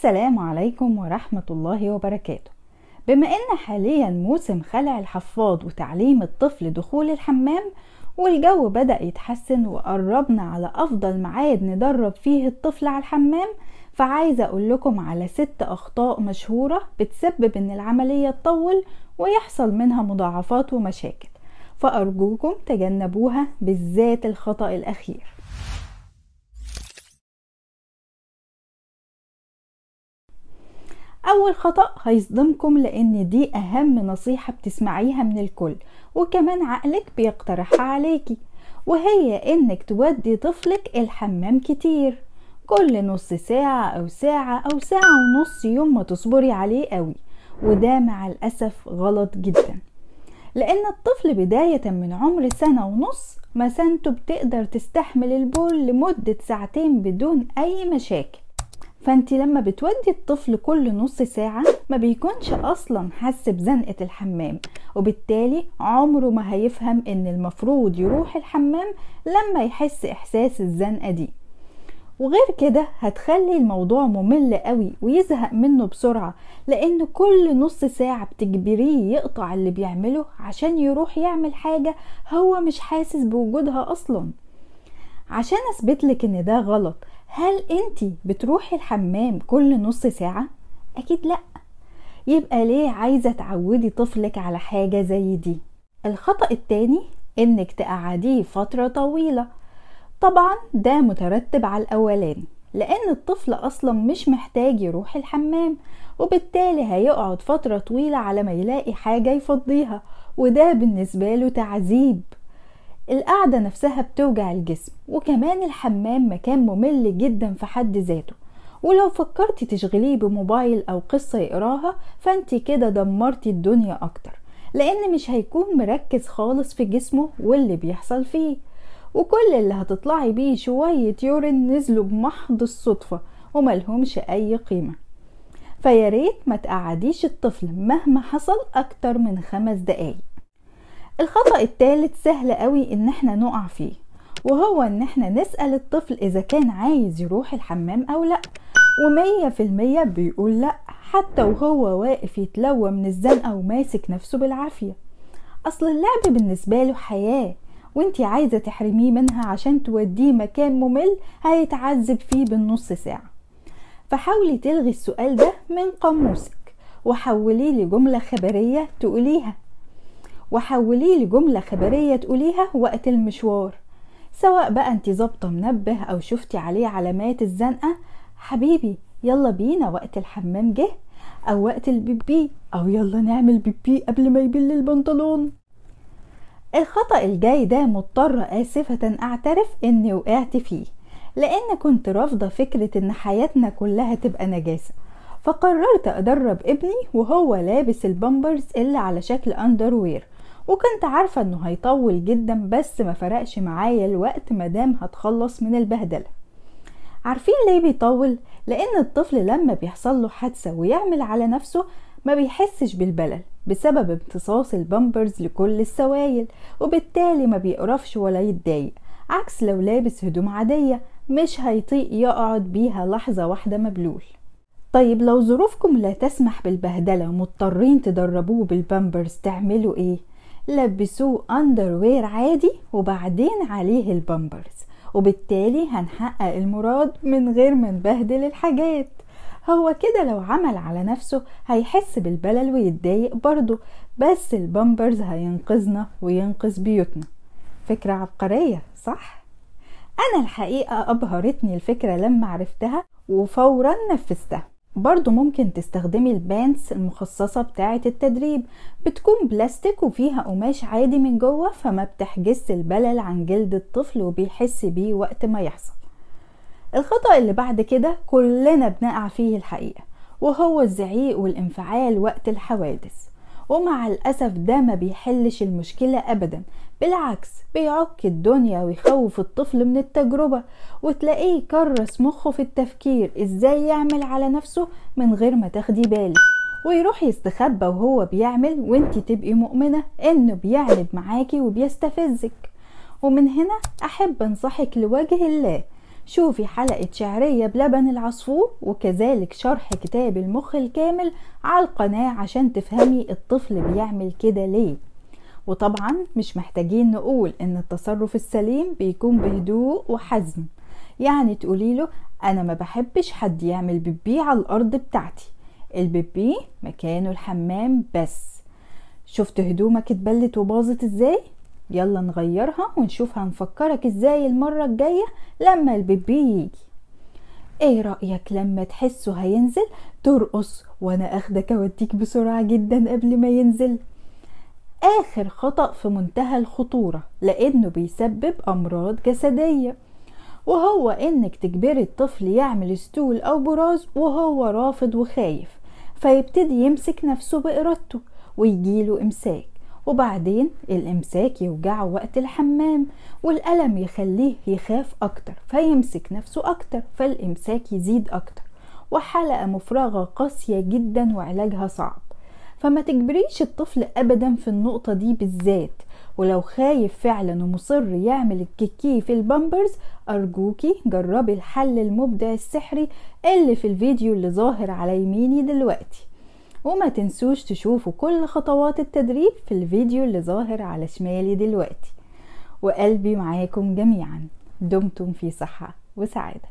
السلام عليكم ورحمة الله وبركاته. بما إن حاليا موسم خلع الحفاض وتعليم الطفل دخول الحمام والجو بدأ يتحسن وقربنا على أفضل ميعاد ندرب فيه الطفل على الحمام فعايزة أقول لكم على ست أخطاء مشهورة بتسبب إن العملية تطول ويحصل منها مضاعفات ومشاكل. فأرجوكم تجنبوها بالذات الخطأ الأخير. أول خطأ هيصدمكم لأن دي أهم نصيحة بتسمعيها من الكل وكمان عقلك بيقترحها عليكي وهي إنك تودي طفلك الحمام كتير كل نص ساعة أو ساعة أو ساعة ونص يوم ما تصبري عليه قوي وده مع الأسف غلط جدا لأن الطفل بداية من عمر سنة ونص مسانته بتقدر تستحمل البول لمدة ساعتين بدون أي مشاكل. فانت لما بتودي الطفل كل نص ساعة ما بيكونش أصلا حس بزنقة الحمام وبالتالي عمره ما هيفهم إن المفروض يروح الحمام لما يحس إحساس الزنقة دي. وغير كده هتخلي الموضوع ممل قوي ويزهق منه بسرعة لأن كل نص ساعة بتجبريه يقطع اللي بيعمله عشان يروح يعمل حاجة هو مش حاسس بوجودها أصلا. عشان اثبتلك إن ده غلط هل انتي بتروحي الحمام كل نص ساعة؟ أكيد لأ. يبقى ليه عايزة تعودي طفلك على حاجة زي دي؟ الخطأ التاني إنك تقعديه فترة طويلة. طبعا ده مترتب على الأولاني لأن الطفل أصلا مش محتاج يروح الحمام وبالتالي هيقعد فترة طويلة على ما يلاقي حاجة يفضيها وده بالنسبة له تعذيب. القعدة نفسها بتوجع الجسم وكمان الحمام مكان ممل جدا في حد ذاته. ولو فكرتي تشغليه بموبايل أو قصة يقراها فانت كده دمرتي الدنيا أكتر لأن مش هيكون مركز خالص في جسمه واللي بيحصل فيه. وكل اللي هتطلعي بيه شوية يورين نزلوا بمحض الصدفة وملهمش أي قيمة. فياريت ما تقعديش الطفل مهما حصل أكتر من خمس دقايق. الخطأ الثالث سهل قوي إن إحنا نقع فيه وهو إن إحنا نسأل الطفل إذا كان عايز يروح الحمام أو لأ ومية في المية بيقول لأ حتى وهو واقف يتلوى من الزنقة وماسك نفسه بالعافية. أصل اللعب بالنسبة له حياة وانتي عايزة تحرميه منها عشان توديه مكان ممل هيتعذب فيه بالنص ساعة. فحاولي تلغي السؤال ده من قاموسك وحوليه لجملة خبرية تقوليها وحوليه لجملة خبرية تقوليها وقت المشوار. سواء بقى انت ظابطة منبه أو شفتي عليه علامات الزنقة حبيبي يلا بينا وقت الحمام جه أو وقت البيبي أو يلا نعمل بيبي قبل ما يبل البنطلون. الخطأ الجاي ده مضطرة آسفة أعترف إني وقعت فيه لأن كنت رافضة فكرة إن حياتنا كلها تبقى نجاسة. فقررت أدرب ابني وهو لابس البامبرز اللي على شكل أندروير وكنت عارفة إنه هيطول جدا بس ما فرقش معايا الوقت مادام هتخلص من البهدلة عارفين ليه بيطول؟ لأن الطفل لما بيحصل له حادثة ويعمل على نفسه ما بيحسش بالبلل بسبب امتصاص البامبرز لكل السوائل وبالتالي ما بيقرفش ولا يتضايق عكس لو لابس هدوم عادية مش هيطيق يقعد بيها لحظة واحدة مبلول طيب لو ظروفكم لا تسمح بالبهدلة ومضطرين تدربوه بالبامبرز تعملوا إيه؟ لبسوه underwear عادي وبعدين عليه البامبرز وبالتالي هنحقق المراد من غير ما نبهدل الحاجات. هو كده لو عمل على نفسه هيحس بالبلل ويتضايق برضه بس البامبرز هينقذنا وينقذ بيوتنا. فكرة عبقرية صح؟ أنا الحقيقة أبهرتني الفكرة لما عرفتها وفورا نفذتها. برضو ممكن تستخدمي ال pants المخصصة بتاعة التدريب. بتكون بلاستيك وفيها قماش عادي من جوه فما بتحجز البلل عن جلد الطفل وبيحس بيه وقت ما يحصل. الخطأ اللي بعد كده كلنا بنقع فيه الحقيقة وهو الزعيق والانفعال وقت الحوادث. ومع الأسف ده ما بيحلش المشكلة أبدا. بالعكس بيعك الدنيا ويخوف الطفل من التجربة وتلاقيه يكرس مخه في التفكير إزاي يعمل على نفسه من غير ما تاخدي بالك. ويروح يستخبى وهو بيعمل وانتي تبقي مؤمنة إنه بيعند معاكي وبيستفزك. ومن هنا أحب أنصحك لوجه الله شوفي حلقة شعرية بلبن العصفور وكذلك شرح كتاب المخ الكامل على القناة عشان تفهمي الطفل بيعمل كده ليه. وطبعا مش محتاجين نقول إن التصرف السليم بيكون بهدوء وحزم. يعني تقولي له أنا ما بحبش حد يعمل بيبي على الأرض بتاعتي. البيبي مكانه الحمام بس. شفت هدومك اتبلت وباظت إزاي؟ يلا نغيرها ونشوف هنفكرك إزاي المرة الجاية لما البيبي يجي. إيه رأيك لما تحسه هينزل؟ ترقص وأنا أخدك أوديك بسرعة جدا قبل ما ينزل. آخر خطأ في منتهى الخطورة لأنه بيسبب أمراض جسدية. وهو إنك تجبري الطفل يعمل stool أو براز وهو رافض وخايف فيبتدي يمسك نفسه بإرادته ويجيله إمساك. وبعدين الإمساك يوجعه وقت الحمام والألم يخليه يخاف أكتر فيمسك نفسه أكتر فالإمساك يزيد أكتر. وحلقة مفرغة قاسية جدا وعلاجها صعب. فما تجبريش الطفل أبدا في النقطة دي بالذات. ولو خايف فعلا ومصر يعمل الكيكي في البامبرز أرجوكي جربي الحل المبدع السحري اللي في الفيديو اللي ظاهر على يميني دلوقتي. وما تنسوش تشوفوا كل خطوات التدريب في الفيديو اللي ظاهر على شمالي دلوقتي. وقلبي معاكم جميعا. دمتم في صحة وسعادة.